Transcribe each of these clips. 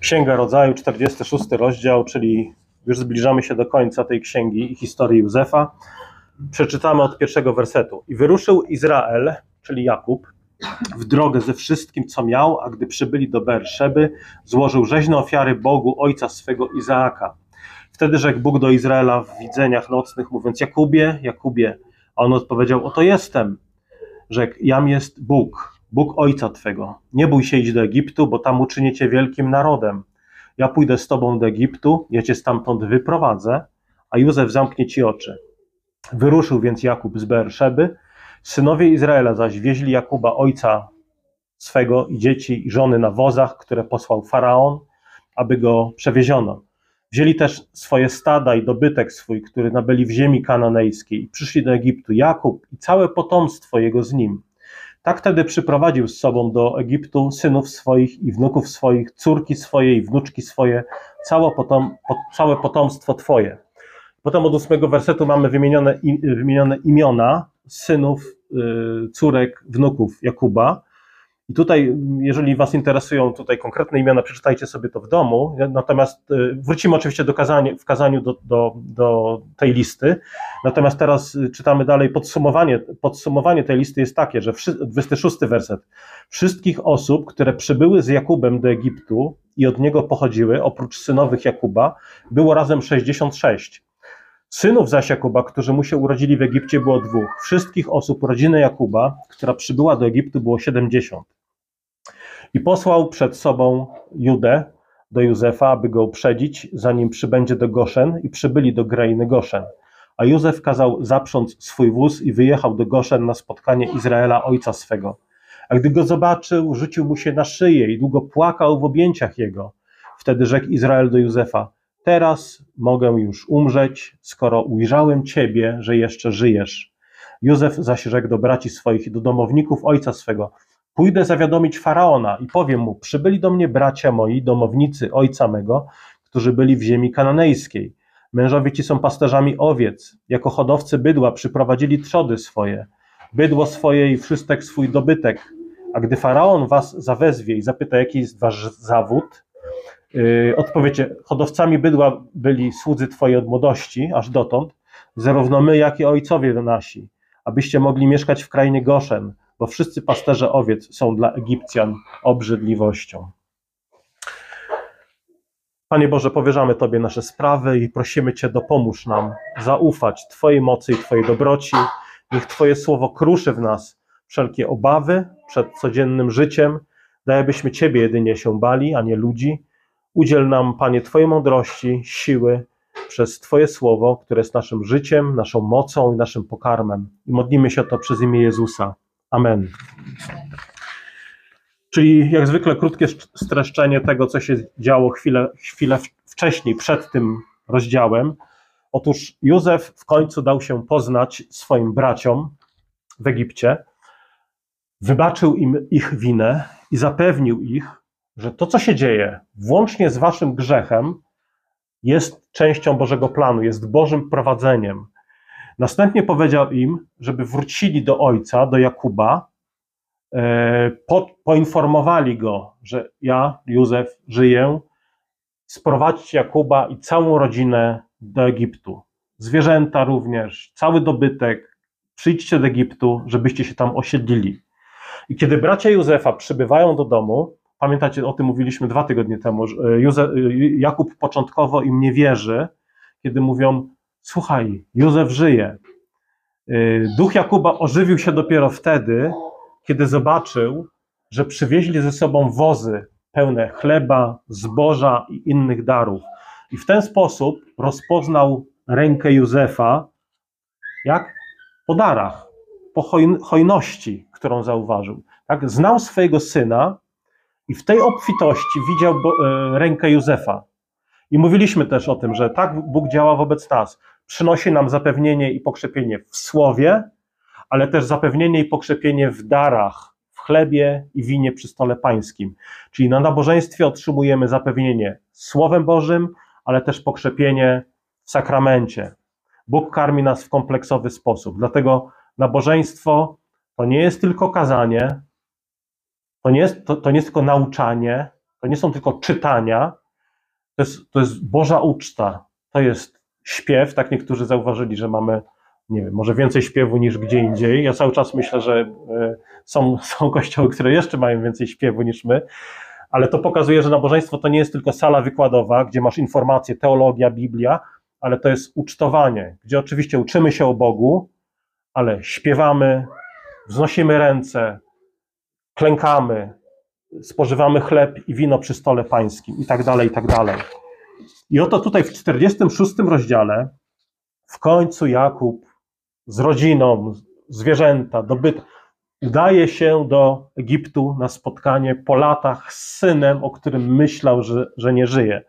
Księga Rodzaju, 46 rozdział, czyli już zbliżamy się do końca tej księgi i historii Józefa. Przeczytamy od pierwszego wersetu. I wyruszył Izrael, czyli Jakub, w drogę ze wszystkim, co miał, a gdy przybyli do Berszeby, złożył rzeźne ofiary Bogu ojca swego Izaaka. Wtedy rzekł Bóg do Izraela w widzeniach nocnych, mówiąc: Jakubie, Jakubie. A on odpowiedział: Oto jestem. Rzekł: Jam jest Bóg, Bóg ojca twego. Nie bój się iść do Egiptu, bo tam uczynię cię wielkim narodem. Ja pójdę z tobą do Egiptu, ja cię stamtąd wyprowadzę, a Józef zamknie ci oczy. Wyruszył więc Jakub z Berszeby. Synowie Izraela zaś wieźli Jakuba, ojca swego i dzieci i żony na wozach, które posłał faraon, aby go przewieziono. Wzięli też swoje stada i dobytek swój, który nabyli w ziemi kananejskiej i przyszli do Egiptu. Jakub i całe potomstwo jego z nim. Tak wtedy przyprowadził z sobą do Egiptu synów swoich i wnuków swoich, córki swoje i wnuczki swoje, całe, potom, całe potomstwo twoje. Potem od ósmego wersetu mamy wymienione, wymienione imiona synów, y, córek, wnuków Jakuba. I tutaj, jeżeli Was interesują tutaj konkretne imiona, przeczytajcie sobie to w domu. Natomiast y, wrócimy oczywiście do kazania, w kazaniu do, do, do tej listy. Natomiast teraz y, czytamy dalej podsumowanie. Podsumowanie tej listy jest takie, że 26 werset. Wszystkich osób, które przybyły z Jakubem do Egiptu i od niego pochodziły, oprócz synowych Jakuba, było razem 66. Synów zaś Jakuba, którzy mu się urodzili w Egipcie, było dwóch. Wszystkich osób rodziny Jakuba, która przybyła do Egiptu, było 70. I posłał przed sobą Judę do Józefa, aby go uprzedzić, zanim przybędzie do Goszen, i przybyli do krainy Goszen. A Józef kazał zaprząc swój wóz i wyjechał do Goszen na spotkanie Izraela, ojca swego. A gdy go zobaczył, rzucił mu się na szyję i długo płakał w objęciach jego. Wtedy rzekł Izrael do Józefa: Teraz mogę już umrzeć, skoro ujrzałem ciebie, że jeszcze żyjesz. Józef zaś rzekł do braci swoich i do domowników ojca swego: Pójdę zawiadomić faraona i powiem mu: Przybyli do mnie bracia moi, domownicy ojca mego, którzy byli w ziemi kananejskiej. Mężowie ci są pasterzami owiec. Jako hodowcy bydła przyprowadzili trzody swoje, bydło swoje i wszystek swój dobytek. A gdy faraon was zawezwie i zapyta, jaki jest wasz zawód, yy, odpowiecie: Hodowcami bydła byli słudzy twoi od młodości, aż dotąd, zarówno my, jak i ojcowie nasi, abyście mogli mieszkać w krainie Goszen bo wszyscy pasterze owiec są dla Egipcjan obrzydliwością. Panie Boże, powierzamy Tobie nasze sprawy i prosimy Cię, dopomóż nam zaufać Twojej mocy i Twojej dobroci. Niech Twoje słowo kruszy w nas wszelkie obawy przed codziennym życiem. Daj, abyśmy Ciebie jedynie się bali, a nie ludzi. Udziel nam, Panie, Twojej mądrości, siły przez Twoje słowo, które jest naszym życiem, naszą mocą i naszym pokarmem. I modlimy się o to przez imię Jezusa. Amen. Czyli jak zwykle krótkie streszczenie tego, co się działo chwilę, chwilę wcześniej, przed tym rozdziałem. Otóż Józef w końcu dał się poznać swoim braciom w Egipcie, wybaczył im ich winę i zapewnił ich, że to, co się dzieje, włącznie z waszym grzechem, jest częścią Bożego planu, jest Bożym prowadzeniem, Następnie powiedział im, żeby wrócili do ojca, do Jakuba, e, po, poinformowali go, że ja, Józef, żyję. Sprowadźcie Jakuba i całą rodzinę do Egiptu. Zwierzęta również, cały dobytek. Przyjdźcie do Egiptu, żebyście się tam osiedlili. I kiedy bracia Józefa przybywają do domu, pamiętacie, o tym mówiliśmy dwa tygodnie temu, Józef, Jakub początkowo im nie wierzy, kiedy mówią, Słuchaj, Józef żyje. Y, duch Jakuba ożywił się dopiero wtedy, kiedy zobaczył, że przywieźli ze sobą wozy pełne chleba, zboża i innych darów. I w ten sposób rozpoznał rękę Józefa, jak po darach, po hojności, którą zauważył. Tak? Znał swojego syna i w tej obfitości widział e, rękę Józefa. I mówiliśmy też o tym, że tak Bóg działa wobec nas. Przynosi nam zapewnienie i pokrzepienie w słowie, ale też zapewnienie i pokrzepienie w darach, w chlebie i winie przy stole pańskim. Czyli na nabożeństwie otrzymujemy zapewnienie Słowem Bożym, ale też pokrzepienie w sakramencie. Bóg karmi nas w kompleksowy sposób. Dlatego nabożeństwo to nie jest tylko kazanie, to nie jest, to, to nie jest tylko nauczanie, To nie są tylko czytania, to jest, to jest Boża uczta, to jest śpiew. Tak niektórzy zauważyli, że mamy, nie wiem, może więcej śpiewu niż gdzie indziej. Ja cały czas myślę, że e, są, są kościoły, które jeszcze mają więcej śpiewu niż my, ale to pokazuje, że nabożeństwo to nie jest tylko sala wykładowa, gdzie masz informacje, teologia, Biblia, ale to jest ucztowanie, gdzie oczywiście uczymy się o Bogu, ale śpiewamy, wznosimy ręce, klękamy, spożywamy chleb i wino przy stole pańskim i tak dalej, i tak dalej. I oto tutaj w 46 rozdziale w końcu Jakub z rodziną, zwierzęta, dobyt, udaje się do Egiptu na spotkanie po latach z synem, o którym myślał, że, że nie żyje.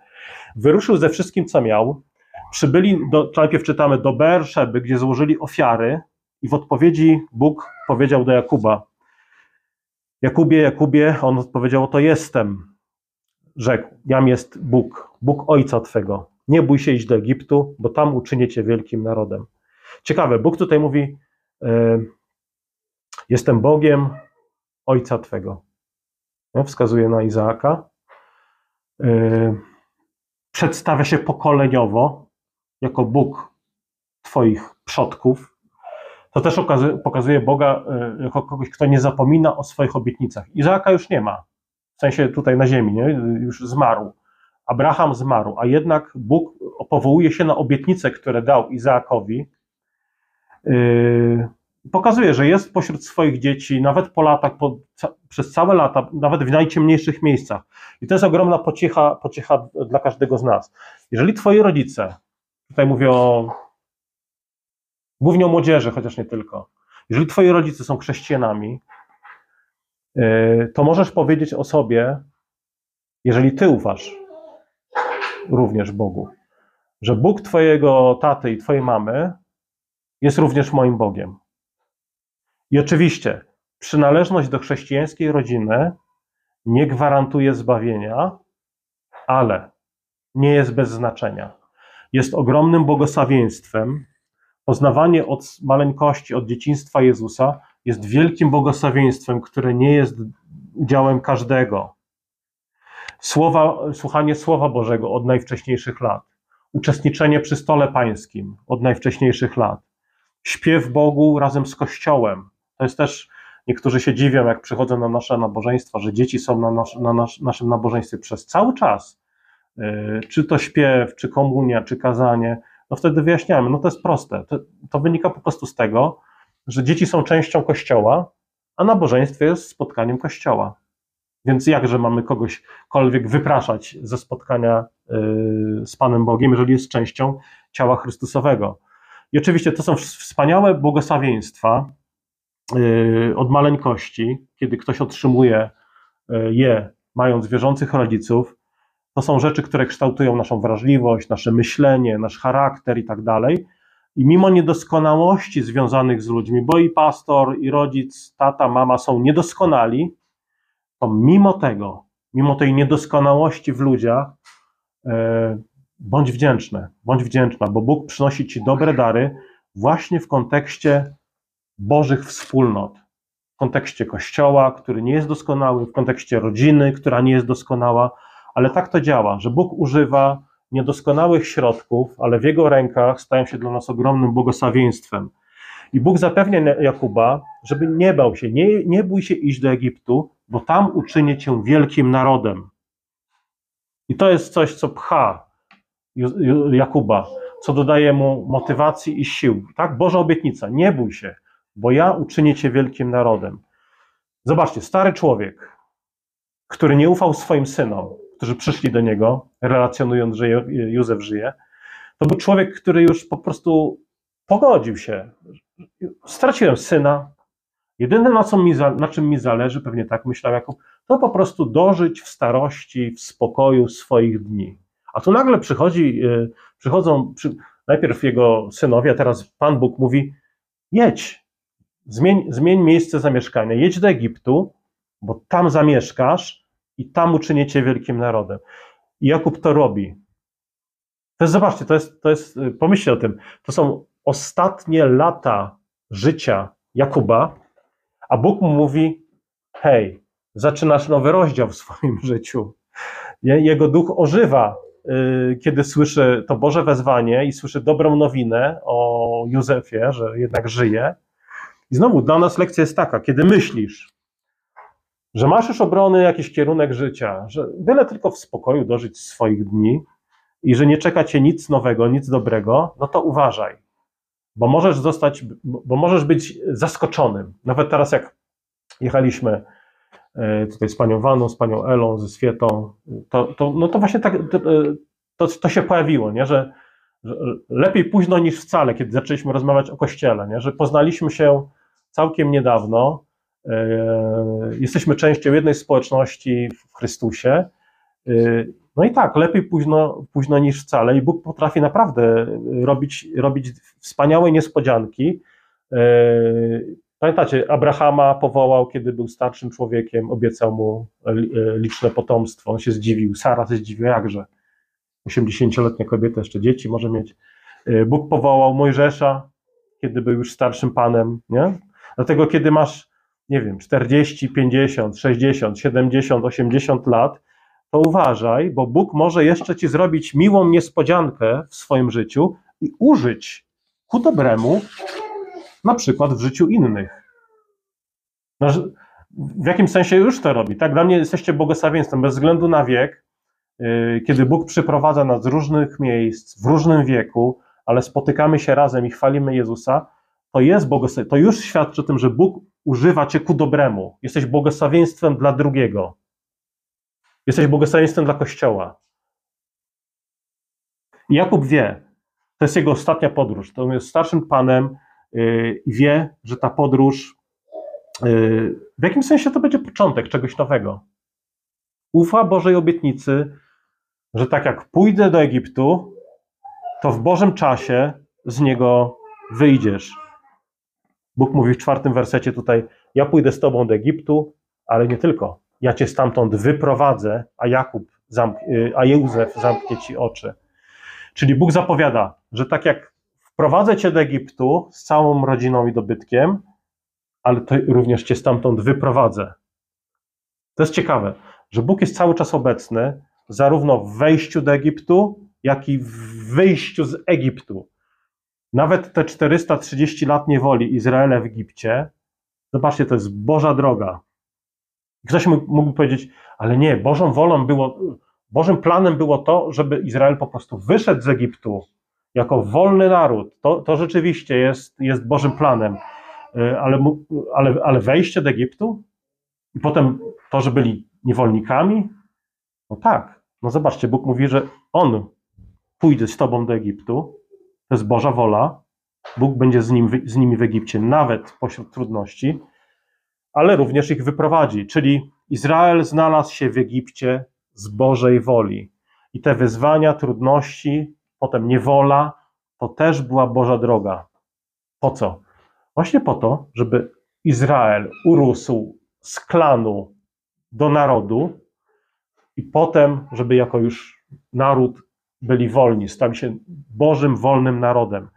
Wyruszył ze wszystkim, co miał. Przybyli, do, najpierw czytamy, do Berszeby, gdzie złożyli ofiary i w odpowiedzi Bóg powiedział do Jakuba, Jakubie, Jakubie, on odpowiedział, to jestem. Rzekł, jam jest Bóg, Bóg Ojca Twego. Nie bój się iść do Egiptu, bo tam uczynię Cię wielkim narodem. Ciekawe, Bóg tutaj mówi, e, jestem Bogiem Ojca Twego. No, wskazuje na Izaaka. E, przedstawia się pokoleniowo jako Bóg Twoich przodków, to też pokazuje Boga e, jako kogoś, kto nie zapomina o swoich obietnicach. Izaaka już nie ma, w sensie tutaj na ziemi, nie? już zmarł. Abraham zmarł, a jednak Bóg powołuje się na obietnice, które dał Izaakowi. Yy, pokazuje, że jest pośród swoich dzieci, nawet po latach, po, przez całe lata, nawet w najciemniejszych miejscach. I to jest ogromna pociecha, pociecha dla każdego z nas. Jeżeli twoi rodzice, tutaj mówię o głównie o młodzieży, chociaż nie tylko. Jeżeli twoi rodzice są chrześcijanami, to możesz powiedzieć o sobie, jeżeli ty ufasz również Bogu, że Bóg twojego taty i twojej mamy jest również moim Bogiem. I oczywiście przynależność do chrześcijańskiej rodziny nie gwarantuje zbawienia, ale nie jest bez znaczenia. Jest ogromnym błogosławieństwem, Poznawanie od maleńkości, od dzieciństwa Jezusa jest wielkim błogosławieństwem, które nie jest udziałem każdego. Słowa, słuchanie Słowa Bożego od najwcześniejszych lat, uczestniczenie przy stole pańskim od najwcześniejszych lat, śpiew Bogu razem z Kościołem. To jest też, niektórzy się dziwią, jak przychodzą na nasze nabożeństwa, że dzieci są na, nas, na nas, naszym nabożeństwie przez cały czas. Yy, czy to śpiew, czy komunia, czy kazanie, no wtedy wyjaśniamy, no to jest proste. To, to wynika po prostu z tego, że dzieci są częścią Kościoła, a nabożeństwo jest spotkaniem Kościoła. Więc jakże mamy kogośkolwiek wypraszać ze spotkania y, z Panem Bogiem, jeżeli jest częścią ciała Chrystusowego? I oczywiście to są wspaniałe błogosławieństwa y, od maleńkości, kiedy ktoś otrzymuje y, je, mając wierzących rodziców, to są rzeczy, które kształtują naszą wrażliwość, nasze myślenie, nasz charakter i tak dalej. I mimo niedoskonałości związanych z ludźmi, bo i pastor, i rodzic, tata, mama są niedoskonali, to mimo tego, mimo tej niedoskonałości w ludziach, e, bądź wdzięczny, bądź wdzięczna, bo Bóg przynosi ci dobre dary właśnie w kontekście Bożych wspólnot, w kontekście Kościoła, który nie jest doskonały, w kontekście rodziny, która nie jest doskonała ale tak to działa, że Bóg używa niedoskonałych środków, ale w Jego rękach stają się dla nas ogromnym błogosławieństwem. I Bóg zapewnia Jakuba, żeby nie bał się, nie, nie bój się iść do Egiptu, bo tam uczynię cię wielkim narodem. I to jest coś, co pcha Jakuba, co dodaje mu motywacji i sił. Tak, Boża obietnica, nie bój się, bo ja uczynię cię wielkim narodem. Zobaczcie, stary człowiek, który nie ufał swoim synom, którzy przyszli do niego, relacjonując, że Józef żyje, to był człowiek, który już po prostu pogodził się. Straciłem syna. Jedyne, na, mi, na czym mi zależy, pewnie tak myślał Jakub, to po prostu dożyć w starości, w spokoju swoich dni. A tu nagle przychodzi, y, przychodzą przy, najpierw jego synowie, a teraz Pan Bóg mówi: jedź, zmień, zmień miejsce zamieszkania, jedź do Egiptu, bo tam zamieszkasz, i tam uczynicie wielkim narodem. I Jakub to robi. To jest, zobaczcie, to jest, to jest, pomyślcie o tym, to są ostatnie lata życia Jakuba, a Bóg mu mówi, hej, zaczynasz nowy rozdział w swoim życiu. Jego duch ożywa, y, kiedy słyszy to Boże wezwanie i słyszy dobrą nowinę o Józefie, że jednak żyje. I znowu dla nas lekcja jest taka, kiedy myślisz, że masz już obrony jakiś kierunek życia, że byle tylko w spokoju dożyć swoich dni i że nie czeka cię nic nowego, nic dobrego, no to uważaj, bo możesz zostać, bo możesz być zaskoczonym. Nawet teraz jak jechaliśmy e, tutaj z panią Waną, z panią Elą, ze Swietą, to, to, no to właśnie tak, to, to się pojawiło, nie? Że, że lepiej późno niż wcale, kiedy zaczęliśmy rozmawiać o Kościele, nie? że poznaliśmy się całkiem niedawno, jesteśmy częścią jednej społeczności w Chrystusie, e, no i tak, lepiej późno, późno niż wcale i Bóg potrafi naprawdę robić, robić wspaniałe niespodzianki, Pamiętacie, Abrahama powołał, kiedy był starszym człowiekiem, obiecał mu e, liczne potomstwo. On się zdziwił, Sara się zdziwiła, jakże. 80-letnia kobieta, jeszcze dzieci może mieć. E, Bóg powołał Mojżesza, kiedy był już starszym panem, nie? Dlatego, kiedy masz, nie wiem, 40, 50, 60, 70, 80 lat, to uważaj, bo Bóg może jeszcze ci zrobić miłą niespodziankę w swoim życiu i użyć ku dobremu na przykład w życiu innych. No, w jakim sensie już to robi? Tak, dla mnie jesteście błogosławieństwem bez względu na wiek, yy, kiedy Bóg przyprowadza nas z różnych miejsc, w różnym wieku, ale spotykamy się razem i chwalimy Jezusa, to jest błogosławieństwo. To już świadczy o tym, że Bóg używa cię ku dobremu. Jesteś błogosławieństwem dla drugiego. Jesteś błogosławieństwem dla Kościoła. I Jakub wie, to jest jego ostatnia podróż. To jest starszym panem, Y, i wie, że ta podróż y, w jakim sensie to będzie początek czegoś nowego. Ufa Bożej obietnicy, że tak jak pójdę do Egiptu, to w Bożym czasie z niego wyjdziesz. Bóg mówi w czwartym wersecie tutaj: Ja pójdę z tobą do Egiptu, ale nie tylko. Ja cię stamtąd wyprowadzę, a Jakub, y, a Józef zamknie ci oczy. Czyli Bóg zapowiada, że tak jak Prowadzę cię do Egiptu z całą rodziną i dobytkiem, ale to również cię stamtąd wyprowadzę. To jest ciekawe, że Bóg jest cały czas obecny, zarówno w wejściu do Egiptu, jak i w wyjściu z Egiptu. Nawet te 430 lat niewoli Izraela w Egipcie, zobaczcie, to jest Boża droga. Ktoś mógłby powiedzieć, ale nie, Bożą wolą było, Bożym planem było to, żeby Izrael po prostu wyszedł z Egiptu, jako wolny naród, to, to rzeczywiście jest, jest Bożym planem. Y, ale, ale, ale wejście do Egiptu i potem to, że byli niewolnikami, no tak. No zobaczcie, Bóg mówi, że On pójdzie z tobą do Egiptu, to jest Boża wola, Bóg będzie z, nim, z nimi w Egipcie, nawet pośród trudności, ale również ich wyprowadzi. Czyli Izrael znalazł się w Egipcie z Bożej woli. I te wyzwania, trudności, potem niewola, to też była Boża droga. Po co? Właśnie po to, żeby Izrael urósł z klanu do narodu i potem, żeby jako już naród byli wolni, stali się Bożym wolnym narodem.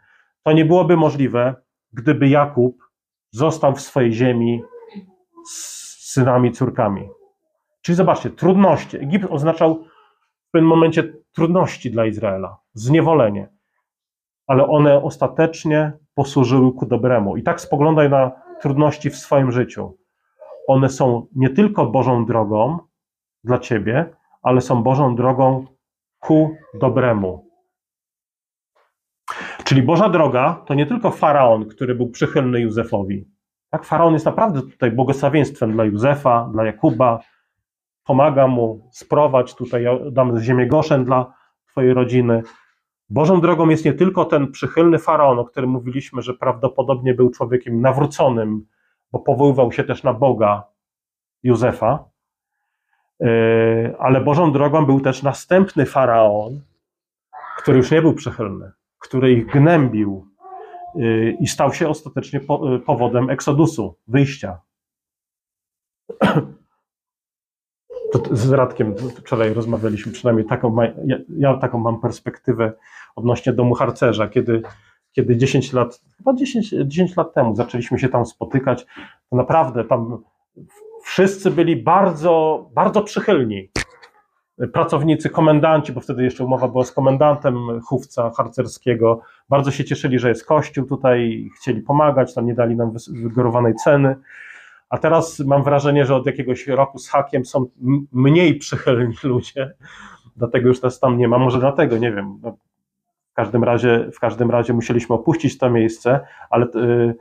To nie byłoby możliwe, gdyby Jakub został w swojej ziemi z synami, córkami. Czyli zobaczcie, trudności. Egipt oznaczał w pewnym momencie trudności dla Izraela, zniewolenie, ale one ostatecznie posłużyły ku dobremu. I tak spoglądaj na trudności w swoim życiu. One są nie tylko Bożą drogą dla ciebie, ale są Bożą drogą ku dobremu. Czyli Boża droga to nie tylko faraon, który był przychylny Józefowi. Tak, faraon jest naprawdę tutaj błogosławieństwem dla Józefa, dla Jakuba, pomaga mu sprowadź tutaj, dam ziemię Goszen dla twojej rodziny. Bożą drogą jest nie tylko ten przychylny faraon, o którym mówiliśmy, że prawdopodobnie był człowiekiem nawróconym, bo powoływał się też na Boga Józefa, ale Bożą drogą był też następny faraon, który już nie był przychylny, który ich gnębił yy, i stał się ostatecznie yy, powodem eksodusu, wyjścia. z Radkiem wczoraj rozmawialiśmy, przynajmniej taką, ja, ja, taką mam perspektywę odnośnie domu harcerza, kiedy, kiedy 10 lat, chyba 10, 10 lat temu zaczęliśmy się tam spotykać, to naprawdę tam wszyscy byli bardzo, bardzo przychylni. pracownicy, komendanci, bo wtedy jeszcze umowa była z komendantem chówca harcerskiego, bardzo się cieszyli, że jest kościół tutaj, chcieli pomagać, tam nie dali nam wygórowanej ceny. A teraz mam wrażenie, że od jakiegoś roku z hakiem są mniej przychylni ludzie, dlatego już nas tam nie ma. Może dlatego, nie wiem. No, w każdym razie, w każdym razie musieliśmy opuścić to miejsce, ale yy,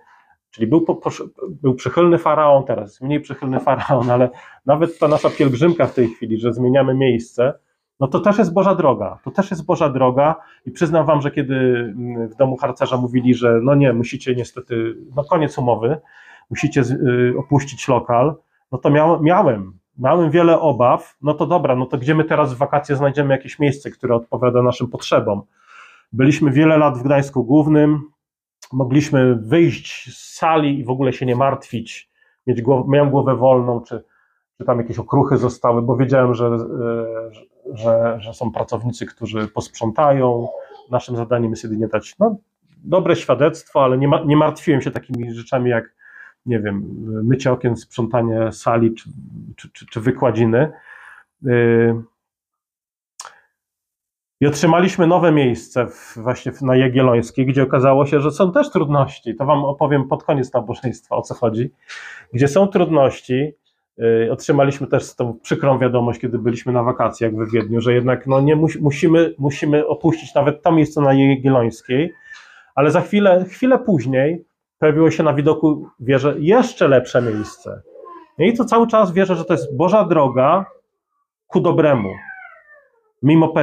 czyli był, po, był przychylny faraon, teraz mniej przychylny faraon, ale nawet ta nasza pielgrzymka w tej chwili, że zmieniamy miejsce, no to też jest Boża droga. To też jest Boża droga i przyznam wam, że kiedy mm, w domu harcerza mówili, że no nie, musicie niestety, no koniec umowy, musicie y, opuścić lokal, no to miałem, miałem wiele obaw, no to dobra, no to gdzie my teraz w wakacje znajdziemy jakieś miejsce, które odpowiada naszym potrzebom. Byliśmy wiele lat w Gdańsku Głównym, mogliśmy wyjść z sali i w ogóle się nie martwić, mieć głowę, miałem głowę wolną, czy, czy tam jakieś okruchy zostały, bo wiedziałem, że, y, że, że są pracownicy, którzy posprzątają. Naszym zadaniem jest jedynie dać no, dobre świadectwo, ale nie, ma, nie martwiłem się takimi rzeczami jak nie wiem, mycie okien, sprzątanie sali czy, czy, czy, czy wykładziny. I otrzymaliśmy nowe miejsce w, właśnie na Jagiellońskiej, gdzie okazało się, że są też trudności. To Wam opowiem pod koniec nabożeństwa, o co chodzi. Gdzie są trudności, y, otrzymaliśmy też tą przykrą wiadomość, kiedy byliśmy na wakacjach we Wiedniu, że jednak no nie musimy, musimy opuścić nawet to miejsce na Jagiellońskiej, ale za chwilę, chwilę później pojawiło się na widoku, wierzę, jeszcze lepsze miejsce. I to cały czas wierzę, że to jest Boża droga ku dobremu. Mimo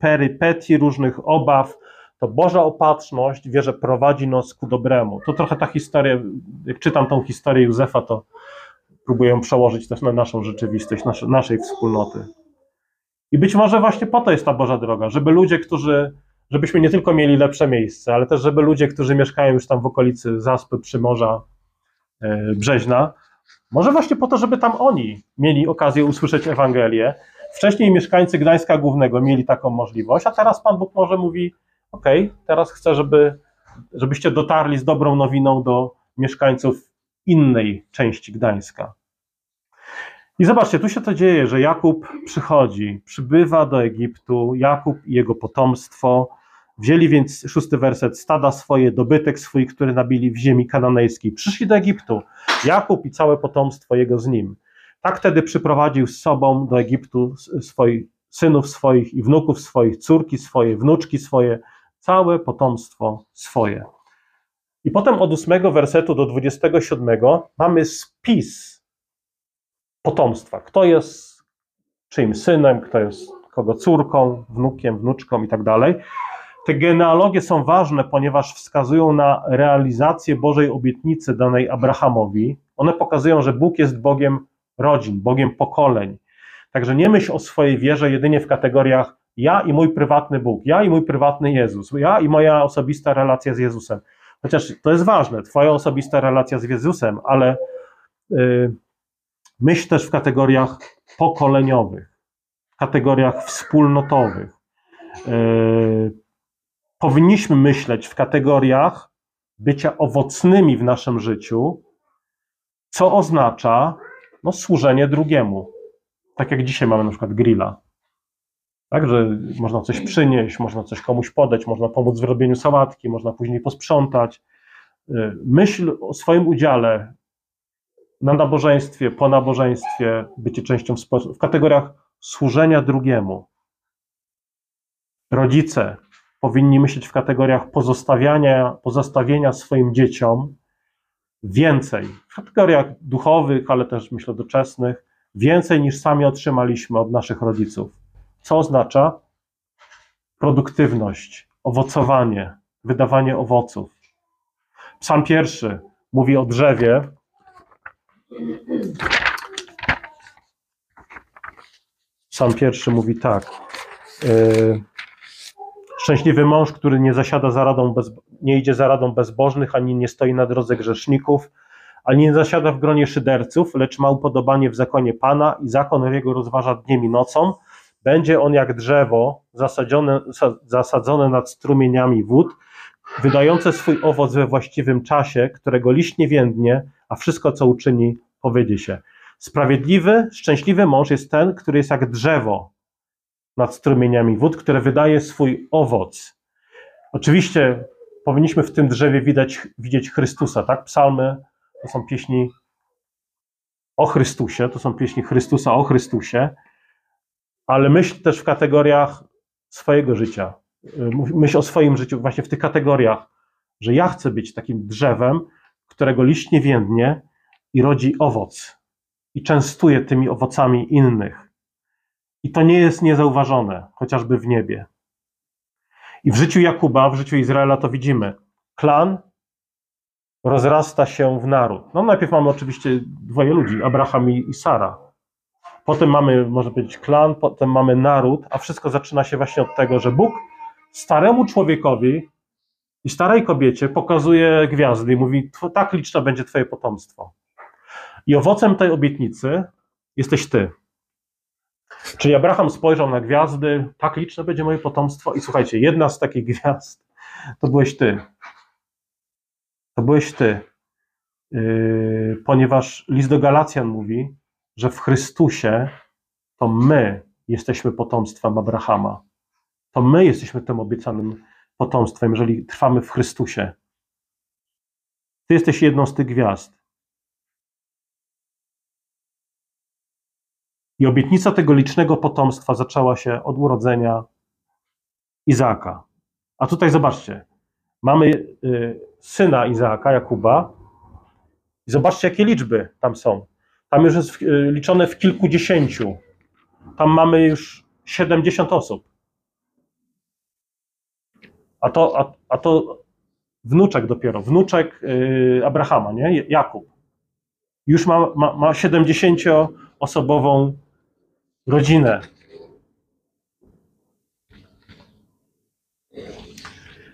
perypetii, różnych obaw, to Boża opatrzność, wierzę, prowadzi nas ku dobremu. To trochę ta historia, jak czytam tą historię Józefa, to próbuję ją przełożyć też na naszą rzeczywistość, nasze, naszej wspólnoty. I być może właśnie po to jest ta Boża droga, żeby ludzie, którzy żebyśmy nie tylko mieli lepsze miejsce, ale też, żeby ludzie, którzy mieszkają już tam w okolicy Zaspy, Przymorza, e, Brzeźna, może właśnie po to, żeby tam oni mieli okazję usłyszeć Ewangelię. Wcześniej mieszkańcy Gdańska Głównego mieli taką możliwość, a teraz Pan Bóg może mówi: OK, teraz chcę, żeby, żebyście dotarli z dobrą nowiną do mieszkańców innej części Gdańska. I zobaczcie, tu się to dzieje, że Jakub przychodzi, przybywa do Egiptu, Jakub i jego potomstwo. Wzięli więc, szósty werset, stada swoje, dobytek swój, który nabili w ziemi kananejskiej. Przyszli do Egiptu, Jakub i całe potomstwo jego z nim. Tak wtedy przyprowadził z sobą do Egiptu swoich synów swoich i wnuków swoich, córki swoje, wnuczki swoje, całe potomstwo swoje. I potem od ósmego wersetu do dwudziestego siódmego mamy spis potomstwa. Kto jest czyim synem, kto jest kogo córką, wnukiem, wnuczką i tak dalej. Te genealogie są ważne, ponieważ wskazują na realizację Bożej obietnicy danej Abrahamowi. One pokazują, że Bóg jest Bogiem rodzin, Bogiem pokoleń. Także nie myśl o swojej wierze jedynie w kategoriach ja i mój prywatny Bóg, ja i mój prywatny Jezus, ja i moja osobista relacja z Jezusem. Chociaż to jest ważne, Twoja osobista relacja z Jezusem, ale yy, Myśl też w kategoriach pokoleniowych, w kategoriach wspólnotowych. E, powinniśmy myśleć w kategoriach bycia owocnymi w naszym życiu, co oznacza no, służenie drugiemu. Tak jak dzisiaj mamy na przykład grilla. Tak, że można coś przynieść, można coś komuś podać, można pomóc w robieniu sałatki, można później posprzątać. E, myśl o swoim udziale na nabożeństwie, po nabożeństwie, bycie częścią społeczności, w kategoriach służenia drugiemu. Rodzice powinni myśleć w kategoriach pozostawiania, pozostawienia swoim dzieciom więcej, kategoriach duchowych, ale też myślę doczesnych, więcej niż sami otrzymaliśmy od naszych rodziców. Co oznacza produktywność, owocowanie, wydawanie owoców. Psalm pierwszy mówi o drzewie, Sam pierwszy mówi tak. E, szczęśliwy mąż, który nie zasiada za radą bez, nie idzie za radą bezbożnych, ani nie stoi na drodze grzeszników, ani nie zasiada w gronie szyderców, lecz ma upodobanie w zakonie Pana i zakon jego rozważa dniem i nocą. Będzie on jak drzewo zasadzone, zasadzone nad strumieniami wód, wydające swój owoc we właściwym czasie, którego liść nie więdnie, a wszystko, co uczyni, powiedzie się. Sprawiedliwy, szczęśliwy mąż jest ten, który jest jak drzewo nad strumieniami wód, które wydaje swój owoc. Oczywiście powinniśmy w tym drzewie widać, widzieć Chrystusa, tak? Psalmy to są pieśni o Chrystusie, to są pieśni Chrystusa o Chrystusie, ale myśl też w kategoriach swojego życia. Myśl o swoim życiu właśnie w tych kategoriach, że ja chcę być takim drzewem, którego liść nie więdnie i rodzi owoc i częstuje tymi owocami innych. I to nie jest niezauważone, chociażby w niebie. I w życiu Jakuba, w życiu Izraela to widzimy. Klan rozrasta się w naród. No najpierw mamy oczywiście dwoje ludzi, Abraham i Sara. Potem mamy, może być klan, potem mamy naród, a wszystko zaczyna się właśnie od tego, że Bóg staremu człowiekowi i starej kobiecie pokazuje gwiazdy i mówi, tak liczne będzie twoje potomstwo. I owocem tej obietnicy jesteś ty. Czyli Abraham spojrzał na gwiazdy, tak liczne będzie moje potomstwo i słuchajcie, jedna z takich gwiazd to byłeś ty. To byłeś ty. Yy, ponieważ list do Galacjan mówi, że w Chrystusie to my jesteśmy potomstwem Abrahama. To my jesteśmy tym obiecanym potomstwem, jeżeli trwamy w Chrystusie. Ty jesteś jedną z tych gwiazd. I obietnica tego licznego potomstwa zaczęła się od urodzenia Izaaka. A tutaj zobaczcie, mamy y, syna Izaaka, Jakuba, i zobaczcie, jakie liczby tam są. Tam już jest y, liczone w kilkudziesięciu. Tam mamy już 70 osób. A to, a, a to wnuczek dopiero, wnuczek yy, Abrahama, nie? Jakub. Już ma, ma, ma 70-osobową rodzinę.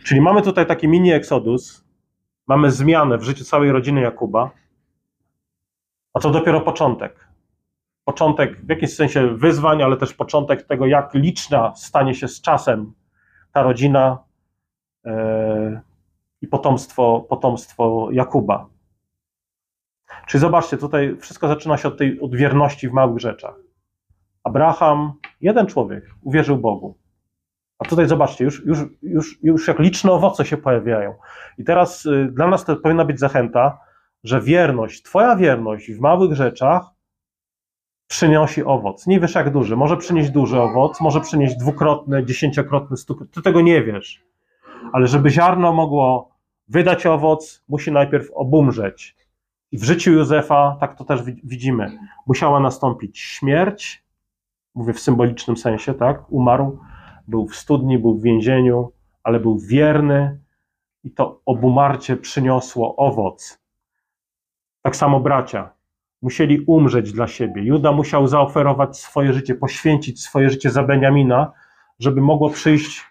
Czyli mamy tutaj taki mini eksodus, mamy zmianę w życiu całej rodziny Jakuba, a to dopiero początek. Początek w jakimś sensie wyzwań, ale też początek tego, jak liczna stanie się z czasem ta rodzina yy, i potomstwo, potomstwo Jakuba. Czyli zobaczcie, tutaj wszystko zaczyna się od tej od wierności w małych rzeczach. Abraham, jeden człowiek, uwierzył Bogu. A tutaj zobaczcie, już, już, już, już jak liczne owoce się pojawiają. I teraz y, dla nas to powinna być zachęta, że wierność, Twoja wierność w małych rzeczach przynosi owoc. Nie wiesz jak duży. Może przynieść duży owoc, może przynieść dwukrotny, dziesięciokrotny stuk. Ty tego nie wiesz. Ale żeby ziarno mogło wydać owoc, musi najpierw obumrzeć. I w życiu Józefa, tak to też widzimy, musiała nastąpić śmierć, mówię w symbolicznym sensie, tak? Umarł, był w studni, był w więzieniu, ale był wierny i to obumarcie przyniosło owoc. Tak samo bracia musieli umrzeć dla siebie. Juda musiał zaoferować swoje życie, poświęcić swoje życie za Beniamina, żeby mogło przyjść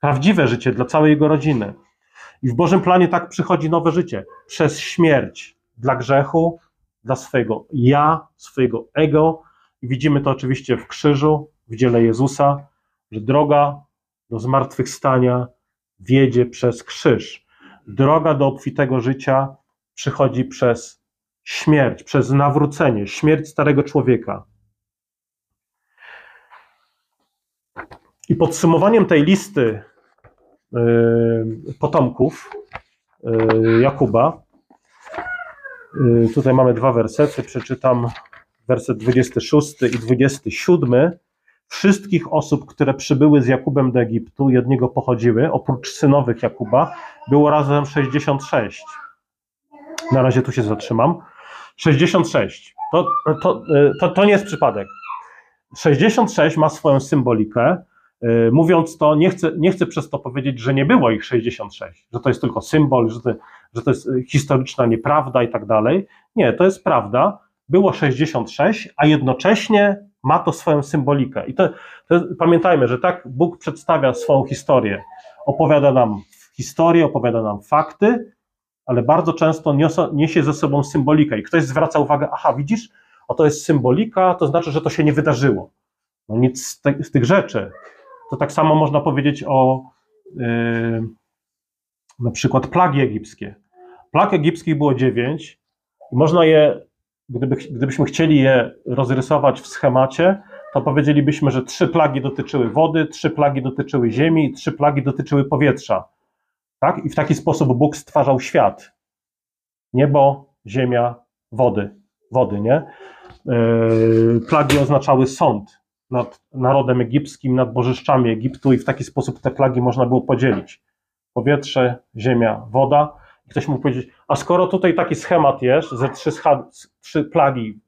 prawdziwe życie dla całej jego rodziny. I w Bożym planie tak przychodzi nowe życie przez śmierć dla grzechu, dla swojego ja, swojego ego, i widzimy to oczywiście w krzyżu, w dziele Jezusa, że droga do zmartwychwstania wiedzie przez krzyż. Droga do obfitego życia przychodzi przez śmierć, przez nawrócenie, śmierć starego człowieka. I podsumowaniem tej listy yy, potomków yy, Jakuba, yy, tutaj mamy dwa wersety, przeczytam werset 26 i 27, wszystkich osób, które przybyły z Jakubem do Egiptu niego pochodziły, oprócz synowych Jakuba, było razem 66. Na razie tu się zatrzymam. 66. To, to, to, to nie jest przypadek. 66 ma swoją symbolikę. Mówiąc to, nie chcę, nie chcę przez to powiedzieć, że nie było ich 66, że to jest tylko symbol, że to, że to jest historyczna nieprawda i tak dalej. Nie, to jest prawda było 66, a jednocześnie ma to swoją symbolikę. I to, to pamiętajmy, że tak Bóg przedstawia swoją historię. Opowiada nam historię, opowiada nam fakty, ale bardzo często niosą, niesie ze sobą symbolikę. I ktoś zwraca uwagę, aha, widzisz, oto jest symbolika, to znaczy, że to się nie wydarzyło. No nic z, te, z tych rzeczy. To tak samo można powiedzieć o yy, na przykład plagi egipskie. Plag egipskich było dziewięć można je gdyby, gdybyśmy chcieli je rozrysować w schemacie, to powiedzielibyśmy, że trzy plagi dotyczyły wody, trzy plagi dotyczyły ziemi trzy plagi dotyczyły powietrza. Tak? I w taki sposób Bóg stwarzał świat. Niebo, ziemia, wody. Wody, nie? Yy, plagi oznaczały sąd nad narodem egipskim, nad bożyszczami Egiptu i w taki sposób te plagi można było podzielić. Powietrze, ziemia, woda. Ktoś mógł powiedzieć, a skoro tutaj taki schemat jest, że trzy, trzy plagi,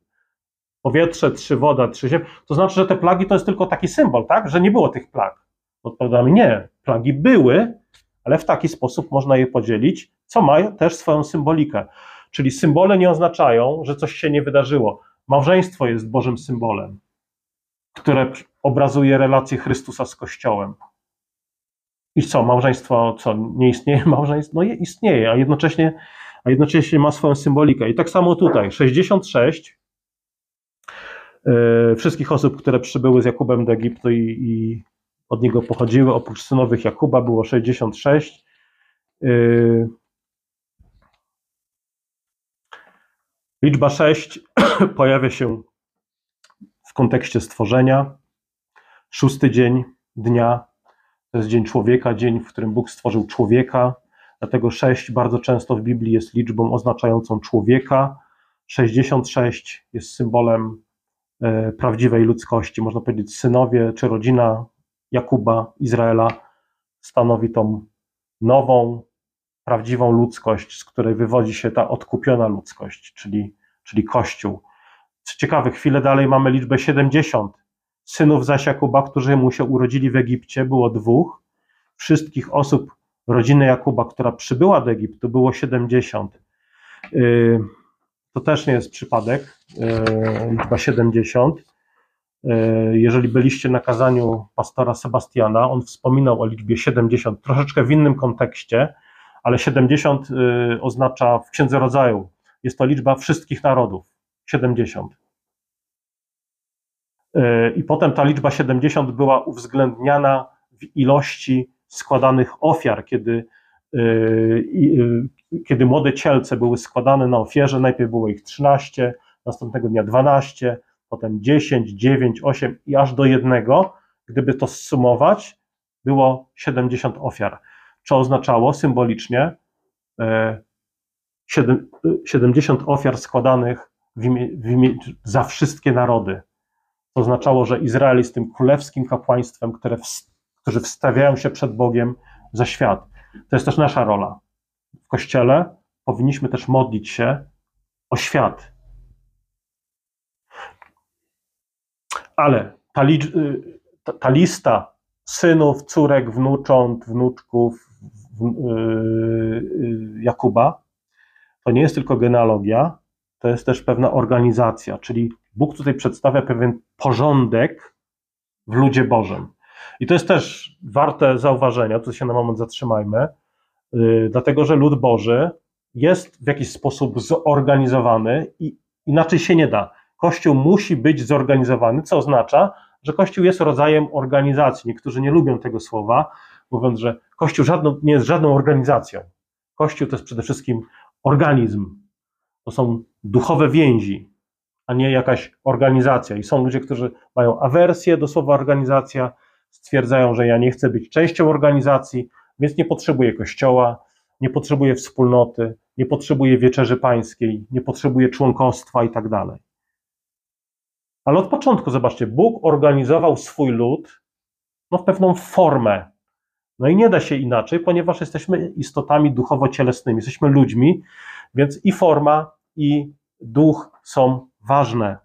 powietrze, trzy woda, trzy ziemia, to znaczy, że te plagi to jest tylko taki symbol, tak? Że nie było tych plag. Odpowiadamy, nie, plagi były, ale w taki sposób można je podzielić, co ma też swoją symbolikę. Czyli symbole nie oznaczają, że coś się nie wydarzyło. Małżeństwo jest Bożym symbolem, które obrazuje relację Chrystusa z Kościołem. I co, małżeństwo co, nie istnieje? Małżeństwo no istnieje, a jednocześnie, a jednocześnie ma swoją symbolikę. I tak samo tutaj, 66 yy, wszystkich osób, które przybyły z Jakubem do Egiptu i, i od niego pochodziły, oprócz synowych Jakuba było 66. Yy, liczba 6 pojawia się w kontekście stworzenia. Szósty dzień dnia to jest dzień człowieka, dzień, w którym Bóg stworzył człowieka. Dlatego 6 bardzo często w Biblii jest liczbą oznaczającą człowieka. 66 jest symbolem e, prawdziwej ludzkości. Można powiedzieć, synowie czy rodzina Jakuba, Izraela stanowi tą nową, prawdziwą ludzkość, z której wywodzi się ta odkupiona ludzkość, czyli, czyli Kościół. Co ciekawe, chwilę dalej mamy liczbę 70. Synów zaś Jakuba, którzy mu się urodzili w Egipcie, było dwóch. Wszystkich osób rodziny Jakuba, która przybyła do Egiptu, było 70. Yy, to też nie jest przypadek, yy, liczba 70. Yy, jeżeli byliście na kazaniu pastora Sebastiana, on wspominał o liczbie 70, troszeczkę w innym kontekście, ale 70 oznacza w Księdze Rodzaju, jest to liczba wszystkich narodów, 70. E, I potem ta liczba 70 była uwzględniana w ilości składanych ofiar, kiedy, e, e, kiedy młode cielce były składane na ofierze. Najpierw było ich 13, następnego dnia 12, potem 10, 9, 8 i aż do jednego. Gdyby to zsumować, było 70 ofiar. Co oznaczało symbolicznie 70 ofiar składanych w imię, w imię, za wszystkie narody to oznaczało, że Izrael jest tym królewskim kapłaństwem, które w, którzy wstawiają się przed Bogiem za świat. To jest też nasza rola. W Kościele powinniśmy też modlić się o świat. Ale ta, y, ta, ta lista synów, córek, wnucząt, wnuczków yy, Jakuba to nie jest tylko genealogia, to jest też pewna organizacja, czyli Bóg tutaj przedstawia pewien porządek w ludzie Bożym. I to jest też warte zauważenia, tu się na moment zatrzymajmy, yy, dlatego że lud Boży jest w jakiś sposób zorganizowany i inaczej się nie da. Kościół musi być zorganizowany, co oznacza, że Kościół jest rodzajem organizacji. Niektórzy nie lubią tego słowa, mówiąc, że Kościół żadną, nie jest żadną organizacją. Kościół to jest przede wszystkim organizm. To są duchowe więzi, a nie jakaś organizacja. I są ludzie, którzy mają awersję do słowa organizacja, stwierdzają, że ja nie chcę być częścią organizacji, więc nie potrzebuję kościoła, nie potrzebuję wspólnoty, nie potrzebuję wieczerzy pańskiej, nie potrzebuję członkostwa i tak dalej. Ale od początku, zobaczcie, Bóg organizował swój lud no, w pewną formę. No i nie da się inaczej, ponieważ jesteśmy istotami duchowo-cielesnymi, jesteśmy ludźmi, więc i forma, i duch są ważne.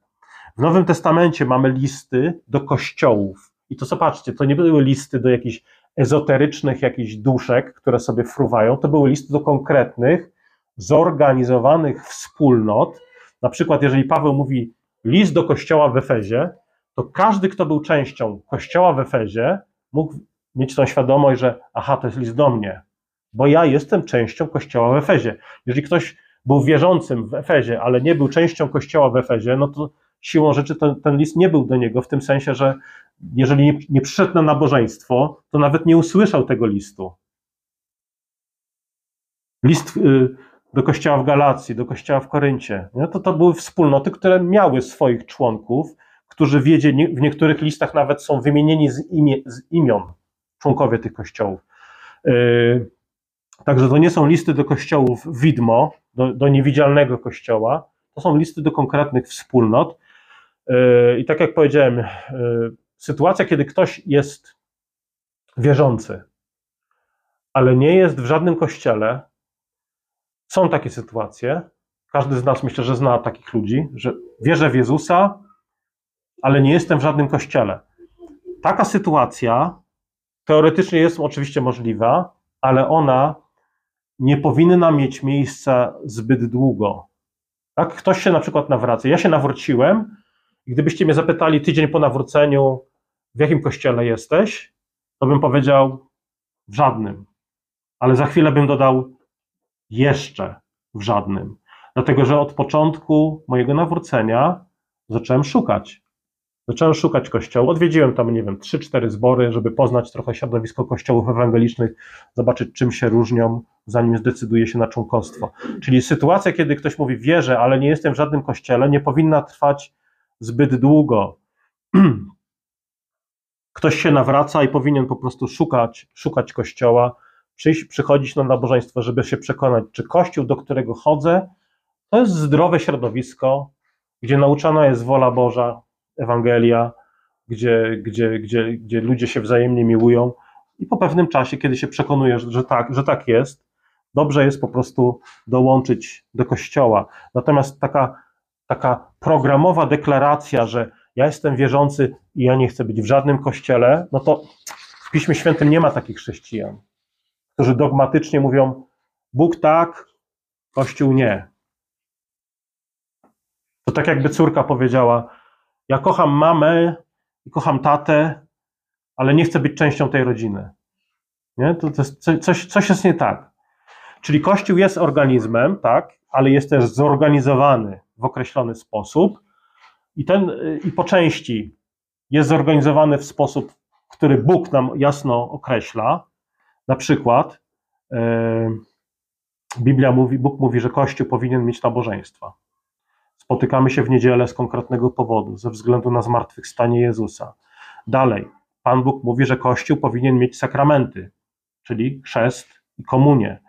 W Nowym Testamencie mamy listy do kościołów. I to zobaczcie, to nie były listy do jakichś ezoterycznych jakichś duszek, które sobie fruwają, to były listy do konkretnych, zorganizowanych wspólnot. Na przykład, jeżeli Paweł mówi list do kościoła w Efezie, to każdy, kto był częścią kościoła w Efezie, mógł mieć tą świadomość, że aha, to jest list do mnie, bo ja jestem częścią kościoła w Efezie. Jeżeli ktoś był wierzącym w Efezie, ale nie był częścią kościoła w Efezie, no to siłą rzeczy ten, ten list nie był do niego, w tym sensie, że jeżeli nie, nie przyszedł na nabożeństwo, to nawet nie usłyszał tego listu. List y, do kościoła w Galacji, do kościoła w Koryncie, nie? to to były wspólnoty, które miały swoich członków, którzy wiedzie, w niektórych listach nawet są wymienieni z, imię, z imion członkowie tych kościołów. Yy, także to nie są listy do kościołów widmo, do, do niewidzialnego kościoła, to są listy do konkretnych wspólnot. Yy, I tak jak powiedziałem, yy, sytuacja, kiedy ktoś jest wierzący, ale nie jest w żadnym kościele, są takie sytuacje. Każdy z nas myślę, że zna takich ludzi, że wierzę w Jezusa, ale nie jestem w żadnym kościele. Taka sytuacja teoretycznie jest oczywiście możliwa, ale ona nie powinna mieć miejsca zbyt długo. Tak? Ktoś się na przykład nawraca. Ja się nawróciłem gdybyście mnie zapytali tydzień po nawróceniu, w jakim kościele jesteś, to bym powiedział w żadnym. Ale za chwilę bym dodał jeszcze w żadnym. Dlatego, że od początku mojego nawrócenia zacząłem szukać. Zacząłem szukać kościołów. Odwiedziłem tam, nie wiem, trzy, cztery zbory, żeby poznać trochę środowisko kościołów ewangelicznych, zobaczyć, czym się różnią, zanim zdecyduje się na członkostwo. Czyli sytuacja, kiedy ktoś mówi, wierzę, ale nie jestem w żadnym kościele, nie powinna trwać zbyt długo. Ktoś się nawraca i powinien po prostu szukać, szukać kościoła, przyjść, przychodzić na nabożeństwo, żeby się przekonać, czy kościół, do którego chodzę, to jest zdrowe środowisko, gdzie nauczana jest wola Boża, Ewangelia, gdzie, gdzie, gdzie, gdzie ludzie się wzajemnie miłują i po pewnym czasie, kiedy się przekonujesz, że tak, że tak jest, dobrze jest po prostu dołączyć do kościoła. Natomiast taka, taka programowa deklaracja, że ja jestem wierzący i ja nie chcę być w żadnym kościele, no to w Piśmie Świętym nie ma takich chrześcijan, którzy dogmatycznie mówią: Bóg tak, Kościół nie. To tak jakby córka powiedziała: ja kocham mamę i kocham tatę, ale nie chcę być częścią tej rodziny. Nie? To, to jest, coś, coś jest nie tak. Czyli Kościół jest organizmem, tak, ale jest też zorganizowany w określony sposób i, ten, i po części jest zorganizowany w sposób, który Bóg nam jasno określa. Na przykład yy, Biblia mówi, Bóg mówi, że Kościół powinien mieć nabożeństwa. Spotykamy się w niedzielę z konkretnego powodu, ze względu na zmartwychwstanie Jezusa. Dalej, Pan Bóg mówi, że Kościół powinien mieć sakramenty, czyli chrzest i komunię.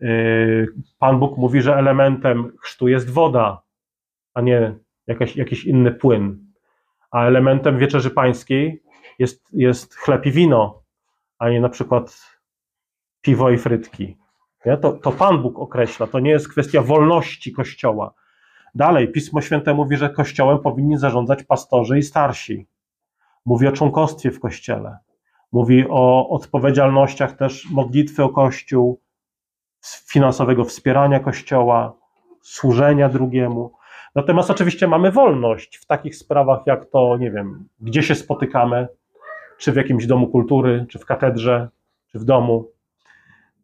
Yy, Pan Bóg mówi, że elementem chrztu jest woda, a nie jakiś, jakiś inny płyn. A elementem wieczerzy pańskiej jest, jest chleb i wino, a nie na przykład piwo i frytki. Nie? To, to Pan Bóg określa, to nie jest kwestia wolności Kościoła. Dalej, Pismo Święte mówi, że Kościołem powinni zarządzać pastorzy i starsi. Mówi o członkostwie w Kościele. Mówi o odpowiedzialnościach też modlitwy o Kościół, finansowego wspierania Kościoła, służenia drugiemu. Natomiast oczywiście mamy wolność w takich sprawach, jak to, nie wiem, gdzie się spotykamy, czy w jakimś domu kultury, czy w katedrze, czy w domu.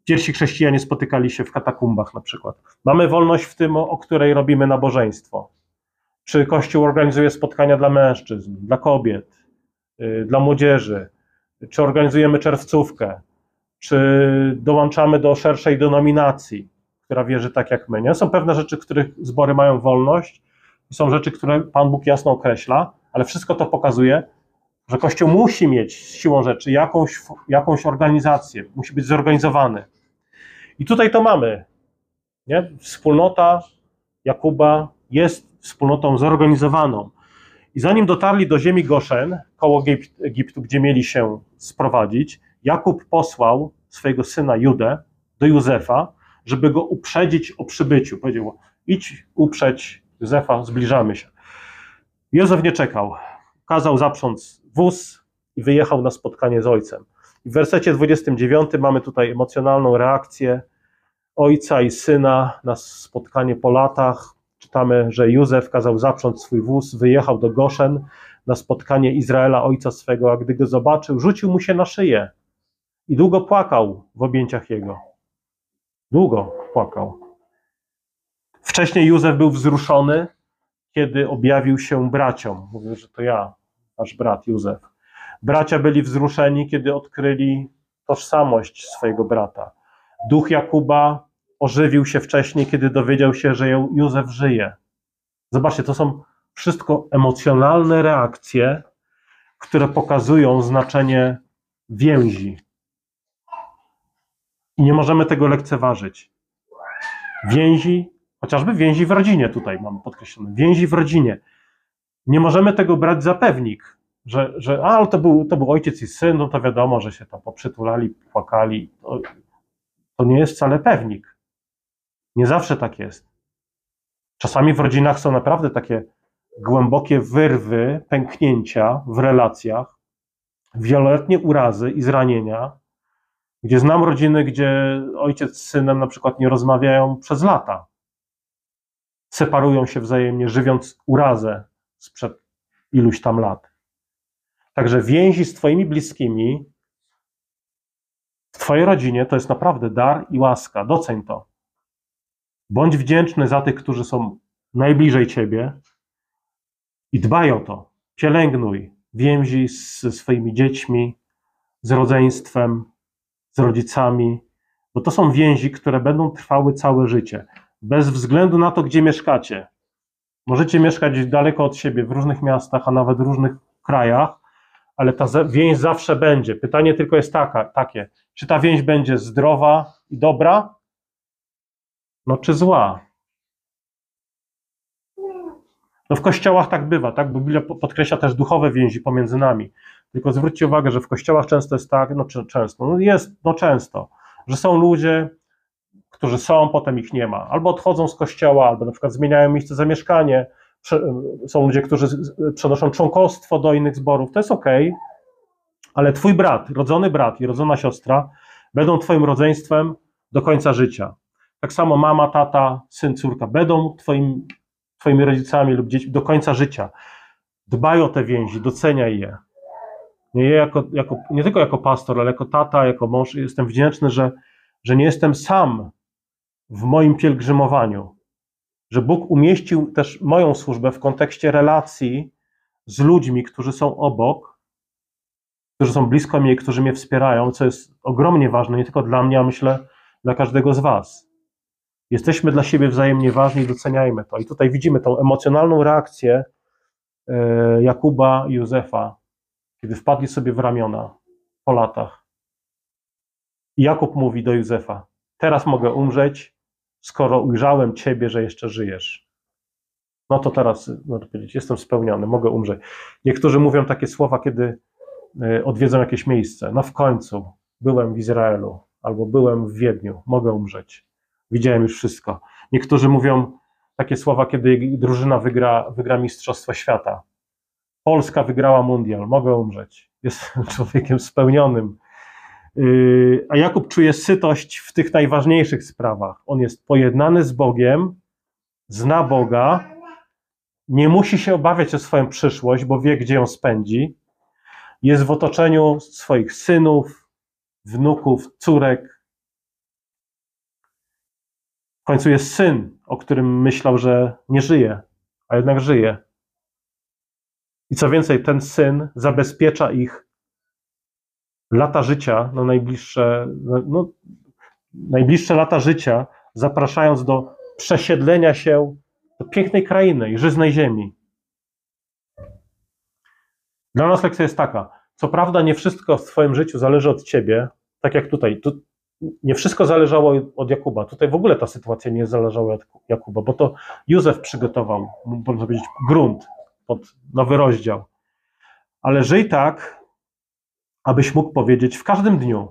Pierwsi chrześcijanie spotykali się w katakumbach na przykład. Mamy wolność w tym, o której robimy nabożeństwo. Czy Kościół organizuje spotkania dla mężczyzn, dla kobiet, yy, dla młodzieży? Czy organizujemy czerwcówkę? Czy dołączamy do szerszej denominacji, która wierzy tak jak my? Nie? Są pewne rzeczy, których zbory mają wolność i są rzeczy, które Pan Bóg jasno określa, ale wszystko to pokazuje, że Kościół musi mieć siłą rzeczy jakąś, jakąś organizację, musi być zorganizowany. I tutaj to mamy. Nie? Wspólnota Jakuba jest wspólnotą zorganizowaną. I zanim dotarli do ziemi Goszen, koło Egiptu, gdzie mieli się sprowadzić, Jakub posłał swojego syna Judę do Józefa, żeby go uprzedzić o przybyciu. Powiedział: idź uprzeć Józefa, zbliżamy się. Józef nie czekał. Kazał zaprząc wóz i wyjechał na spotkanie z ojcem. W wersecie 29 mamy tutaj emocjonalną reakcję ojca i syna na spotkanie po latach. Czytamy, że Józef kazał zaprząc swój wóz, wyjechał do Goszen na spotkanie Izraela, ojca swego, a gdy go zobaczył, rzucił mu się na szyję i długo płakał w objęciach jego. Długo płakał. Wcześniej Józef był wzruszony, kiedy objawił się braciom. Mówił, że to ja, nasz brat Józef. Bracia byli wzruszeni, kiedy odkryli tożsamość swojego brata. Duch Jakuba ożywił się wcześniej, kiedy dowiedział się, że Józef żyje. Zobaczcie, to są wszystko emocjonalne reakcje, które pokazują znaczenie więzi. I nie możemy tego lekceważyć. Więzi, chociażby więzi w rodzinie, tutaj mamy podkreślone, więzi w rodzinie. Nie możemy tego brać za pewnik, że, że a, to był, to był ojciec i syn, no to wiadomo, że się tam poprzytulali, płakali. To, to nie jest wcale pewnik. Nie zawsze tak jest. Czasami w rodzinach są naprawdę takie głębokie wyrwy, pęknięcia w relacjach, wieloletnie urazy i zranienia, gdzie znam rodziny, gdzie ojciec z synem na przykład nie rozmawiają przez lata. Separują się wzajemnie, żywiąc urazę sprzed iluś tam lat. Także więzi z Twoimi bliskimi w Twojej rodzinie to jest naprawdę dar i łaska. Doceń to. Bądź wdzięczny za tych, którzy są najbliżej Ciebie i dbaj o to. Pielęgnuj więzi ze swoimi dziećmi, z rodzeństwem, z rodzicami, bo to są więzi, które będą trwały całe życie. Bez względu na to, gdzie mieszkacie. Możecie mieszkać daleko od siebie, w różnych miastach, a nawet w różnych krajach, ale ta więź zawsze będzie. Pytanie tylko jest taka, takie, czy ta więź będzie zdrowa i dobra, no czy zła? No w kościołach tak bywa, tak? Bo Biblia podkreśla też duchowe więzi pomiędzy nami. Tylko zwróćcie uwagę, że w kościołach często jest tak, no często, no jest, no często, że są ludzie, którzy są, potem ich nie ma. Albo odchodzą z kościoła, albo na przykład zmieniają miejsce zamieszkanie. Są ludzie, którzy przenoszą członkostwo do innych zborów. To jest ok, ale twój brat, rodzony brat i rodzona siostra będą twoim rodzeństwem do końca życia. Tak samo mama, tata, syn, córka będą twoim, twoimi rodzicami lub dziećmi do końca życia. Dbaj o te więzi, doceniaj je. Nie, jako, jako, nie tylko jako pastor, ale jako tata, jako mąż jestem wdzięczny, że, że nie jestem sam w moim pielgrzymowaniu. Że Bóg umieścił też moją służbę w kontekście relacji z ludźmi, którzy są obok, którzy są blisko mnie, którzy mnie wspierają, co jest ogromnie ważne, nie tylko dla mnie, a myślę dla każdego z Was. Jesteśmy dla siebie wzajemnie ważni i doceniajmy to. I tutaj widzimy tą emocjonalną reakcję e, Jakuba i Józefa, kiedy wpadli sobie w ramiona po latach. I Jakub mówi do Józefa: Teraz mogę umrzeć, skoro ujrzałem Ciebie, że jeszcze żyjesz. No to teraz, można powiedzieć, jestem spełniony, mogę umrzeć. Niektórzy mówią takie słowa, kiedy e, odwiedzą jakieś miejsce. No w końcu byłem w Izraelu albo byłem w Wiedniu, mogę umrzeć. Widziałem już wszystko. Niektórzy mówią takie słowa, kiedy drużyna wygra, wygra Mistrzostwo Świata. Polska wygrała mundial, mogę umrzeć. Jestem człowiekiem spełnionym. Yy, a Jakub czuje sytość w tych najważniejszych sprawach. On jest pojednany z Bogiem, zna Boga, nie musi się obawiać o swoją przyszłość, bo wie, gdzie ją spędzi. Jest w otoczeniu swoich synów, wnuków, córek. W końcu jest syn, o którym myślał, że nie żyje, a jednak żyje. I co więcej, ten syn zabezpiecza ich lata życia, no najbliższe, no, najbliższe lata życia, zapraszając do przesiedlenia się do pięknej krainy i żyznej ziemi. Dla nas lekcja jest taka. Co prawda, nie wszystko w Twoim życiu zależy od Ciebie, tak jak tutaj. Tu nie wszystko zależało od Jakuba. Tutaj w ogóle ta sytuacja nie zależała od Jakuba, bo to Józef przygotował, można powiedzieć, grunt pod nowy rozdział. Ale żyj tak, abyś mógł powiedzieć w każdym dniu,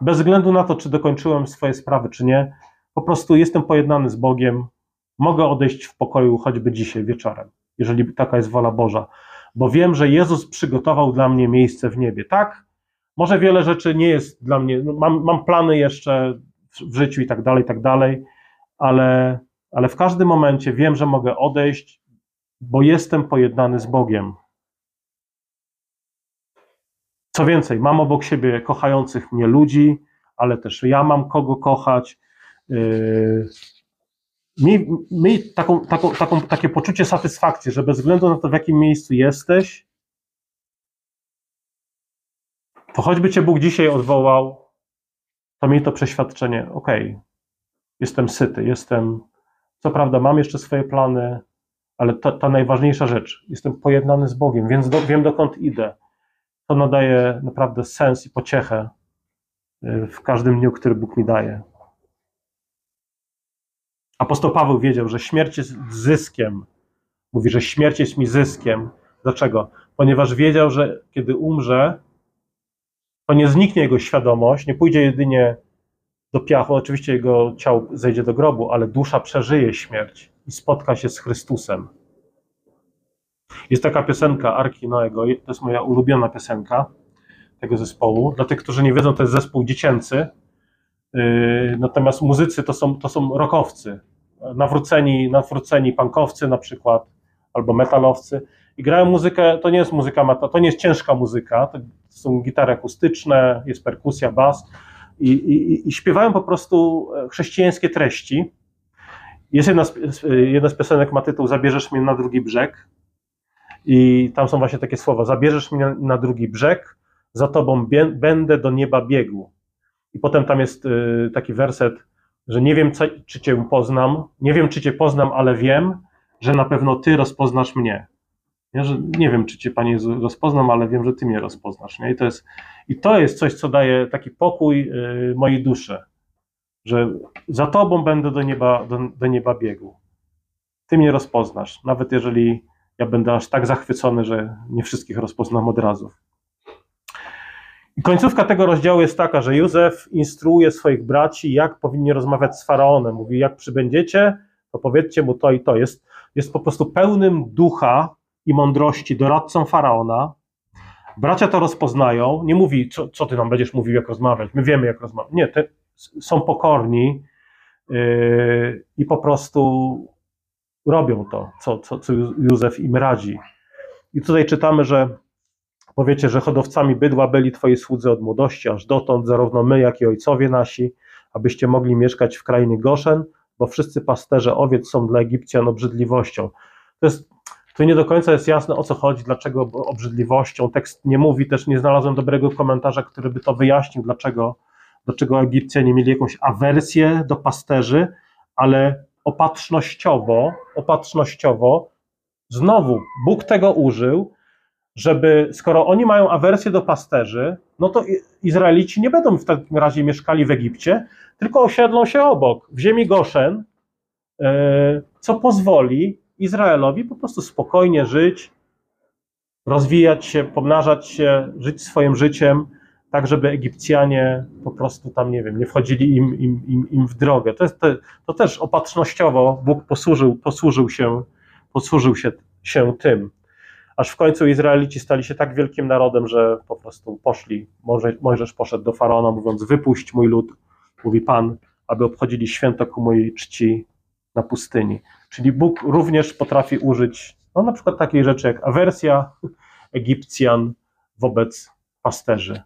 bez względu na to, czy dokończyłem swoje sprawy, czy nie, po prostu jestem pojednany z Bogiem, mogę odejść w pokoju choćby dzisiaj wieczorem, jeżeli taka jest wola Boża, bo wiem, że Jezus przygotował dla mnie miejsce w niebie. Tak, może wiele rzeczy nie jest dla mnie, no mam, mam plany jeszcze w życiu i tak dalej, i tak dalej, ale, ale w każdym momencie wiem, że mogę odejść, bo jestem pojednany z Bogiem. Co więcej, mam obok siebie kochających mnie ludzi, ale też ja mam kogo kochać. Yy, miej, miej taką, taką, taką, takie poczucie satysfakcji, że bez względu na to, w jakim miejscu jesteś, to choćby Cię Bóg dzisiaj odwołał, to miej to przeświadczenie, okej, jestem syty, jestem, co prawda mam jeszcze swoje plany, ale ta, ta najważniejsza rzecz, jestem pojednany z Bogiem, więc do, wiem dokąd idę. To nadaje naprawdę sens i pociechę y, w każdym dniu, który Bóg mi daje. Apostoł Paweł wiedział, że śmierć jest zyskiem. Mówi, że śmierć jest mi zyskiem. Dlaczego? Ponieważ wiedział, że kiedy umrze, to nie zniknie jego świadomość, nie pójdzie jedynie do piachu, oczywiście jego ciało zejdzie do grobu, ale dusza przeżyje śmierć i spotka się z Chrystusem. Jest taka piosenka Arki Noego, to jest moja ulubiona piosenka tego zespołu. Dla tych, którzy nie wiedzą, to jest zespół dziecięcy, yy, natomiast muzycy to są, to są rockowcy, nawróceni, nawróceni punkowcy na przykład, albo metalowcy. I grają muzykę, to nie jest muzyka, to nie jest ciężka muzyka, to są gitary akustyczne, jest perkusja, bas. I, i, i śpiewają po prostu chrześcijańskie treści. Jest jedna z, jedna z piosenek ma tytuł Zabierzesz mnie na drugi brzeg i tam są właśnie takie słowa, zabierzesz mnie na drugi brzeg, za tobą będę do nieba biegł. I potem tam jest y, taki werset, że nie wiem, czy cię poznam, nie wiem, czy cię poznam, ale wiem, że na pewno ty rozpoznasz mnie. Nie, że nie wiem, czy cię Panie rozpoznam, ale wiem, że Ty mnie rozpoznasz. Nie? I, to jest, I to jest coś, co daje taki pokój y, mojej duszy, że za Tobą będę do nieba, do, do nieba biegł. Ty mnie rozpoznasz, nawet jeżeli ja będę aż tak zachwycony, że nie wszystkich rozpoznam od razu. I końcówka tego rozdziału jest taka, że Józef instruuje swoich braci, jak powinni rozmawiać z faraonem. Mówi, jak przybędziecie, to powiedzcie mu to i to. Jest, jest po prostu pełnym ducha i mądrości doradcą faraona. Bracia to rozpoznają. Nie mówi, co, co ty nam będziesz mówił, jak rozmawiać. My wiemy, jak rozmawiać. Nie, są pokorni yy, i po prostu robią to, co, co, co Józef im radzi. I tutaj czytamy, że powiecie, że hodowcami bydła byli twoi słudzy od młodości, aż dotąd, zarówno my, jak i ojcowie nasi, abyście mogli mieszkać w krainie Goszen, bo wszyscy pasterze owiec są dla Egipcjan obrzydliwością. To jest tu nie do końca jest jasne o co chodzi, dlaczego obrzydliwością. Tekst nie mówi, też nie znalazłem dobrego komentarza, który by to wyjaśnił, dlaczego, dlaczego Egipcjanie mieli jakąś awersję do pasterzy, ale opatrznościowo, opatrznościowo, znowu Bóg tego użył, żeby skoro oni mają awersję do pasterzy, no to Izraelici nie będą w takim razie mieszkali w Egipcie, tylko osiedlą się obok, w ziemi Goszen, e, co pozwoli Izraelowi po prostu spokojnie żyć, rozwijać się, pomnażać się, żyć swoim życiem, tak żeby Egipcjanie po prostu tam, nie wiem, nie wchodzili im, im, im, im w drogę. To, jest, to, to też opatrznościowo Bóg posłużył, posłużył, się, posłużył się, się tym. Aż w końcu Izraelici stali się tak wielkim narodem, że po prostu poszli. Mojżesz poszedł do faraona, mówiąc: Wypuść mój lud, mówi Pan, aby obchodzili święto ku mojej czci na pustyni. Czyli Bóg również potrafi użyć no, na przykład takiej rzeczy jak awersja Egipcjan wobec pasterzy.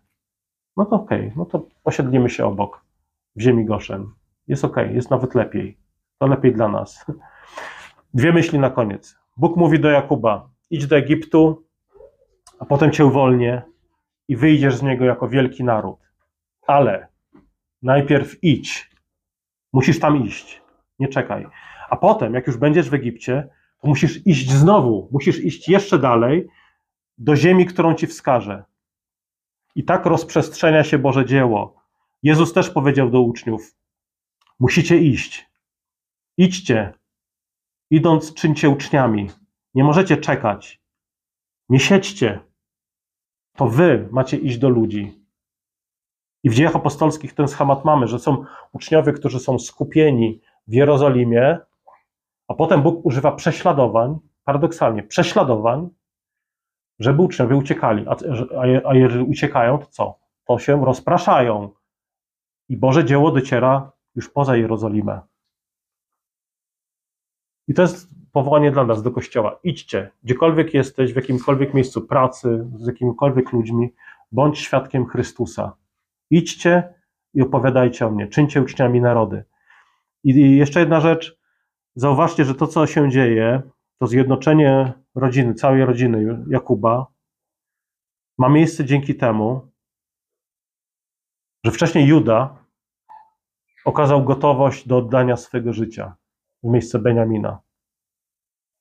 No to okej, okay, no to posiedlimy się obok, w ziemi Goszen. Jest okej, okay, jest nawet lepiej. To lepiej dla nas. Dwie myśli na koniec. Bóg mówi do Jakuba: idź do Egiptu, a potem cię uwolnię i wyjdziesz z niego jako wielki naród. Ale najpierw idź. Musisz tam iść. Nie czekaj. A potem, jak już będziesz w Egipcie, to musisz iść znowu, musisz iść jeszcze dalej do ziemi, którą ci wskażę. I tak rozprzestrzenia się Boże dzieło. Jezus też powiedział do uczniów: Musicie iść. Idźcie. Idąc, czyńcie uczniami. Nie możecie czekać. Nie siedźcie. To wy macie iść do ludzi. I w dziejach apostolskich ten schemat mamy, że są uczniowie, którzy są skupieni w Jerozolimie, a potem Bóg używa prześladowań, paradoksalnie prześladowań, żeby uczniowie uciekali. A, a jeżeli uciekają, to co? To się rozpraszają. I Boże dzieło dociera już poza Jerozolimę. I to jest powołanie dla nas do kościoła. Idźcie, gdziekolwiek jesteś, w jakimkolwiek miejscu pracy, z jakimikolwiek ludźmi, bądź świadkiem Chrystusa. Idźcie i opowiadajcie o mnie, czyńcie uczniami narody. I jeszcze jedna rzecz, Zauważcie, że to, co się dzieje, to zjednoczenie rodziny, całej rodziny Jakuba, ma miejsce dzięki temu, że wcześniej Juda okazał gotowość do oddania swego życia w miejsce Beniamina.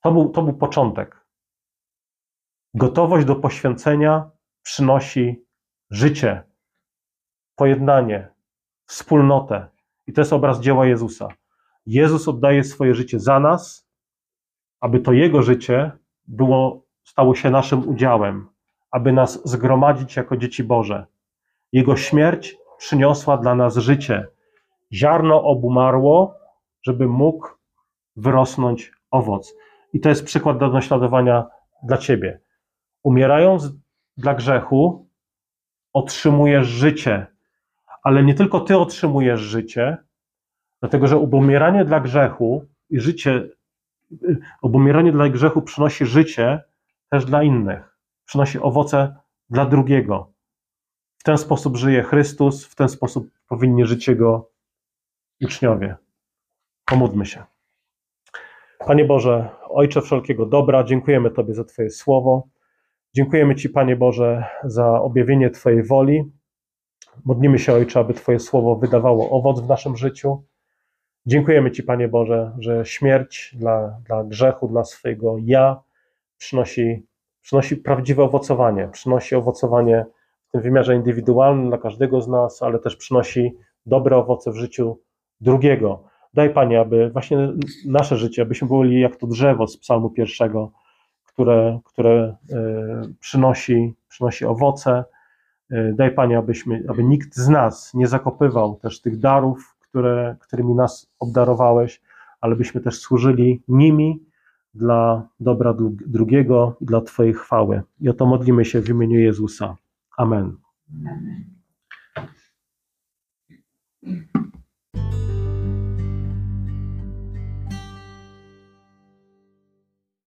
To był, to był początek. Gotowość do poświęcenia przynosi życie, pojednanie, wspólnotę. I to jest obraz dzieła Jezusa. Jezus oddaje swoje życie za nas, aby to Jego życie było, stało się naszym udziałem, aby nas zgromadzić jako dzieci Boże. Jego śmierć przyniosła dla nas życie. Ziarno obumarło, żeby mógł wyrosnąć owoc. I to jest przykład do naśladowania dla ciebie. Umierając dla grzechu, otrzymujesz życie, ale nie tylko ty otrzymujesz życie, dlatego że obumieranie dla grzechu i życie, obumieranie dla grzechu przynosi życie też dla innych, przynosi owoce dla drugiego. W ten sposób żyje Chrystus, w ten sposób powinni żyć Jego uczniowie. Pomódlmy się. Panie Boże, Ojcze wszelkiego dobra, dziękujemy Tobie za Twoje słowo. Dziękujemy Ci, Panie Boże, za objawienie Twojej woli. Modlimy się, Ojcze, aby Twoje słowo wydawało owoc w naszym życiu. Dziękujemy Ci, Panie Boże, że śmierć dla, dla grzechu, dla swojego ja przynosi, przynosi prawdziwe owocowanie. Przynosi owocowanie w tym wymiarze indywidualnym dla każdego z nas, ale też przynosi dobre owoce w życiu drugiego. Daj Panie, aby właśnie nasze życie, abyśmy byli jak to drzewo z Psalmu pierwszego, które, które e, przynosi, przynosi owoce. E, daj Panie, abyśmy, aby nikt z nas nie zakopywał też tych darów, które, którymi nas obdarowałeś, ale byśmy też służyli nimi dla dobra drugiego i dla Twojej chwały. I o to modlimy się w imieniu Jezusa. Amen. Amen.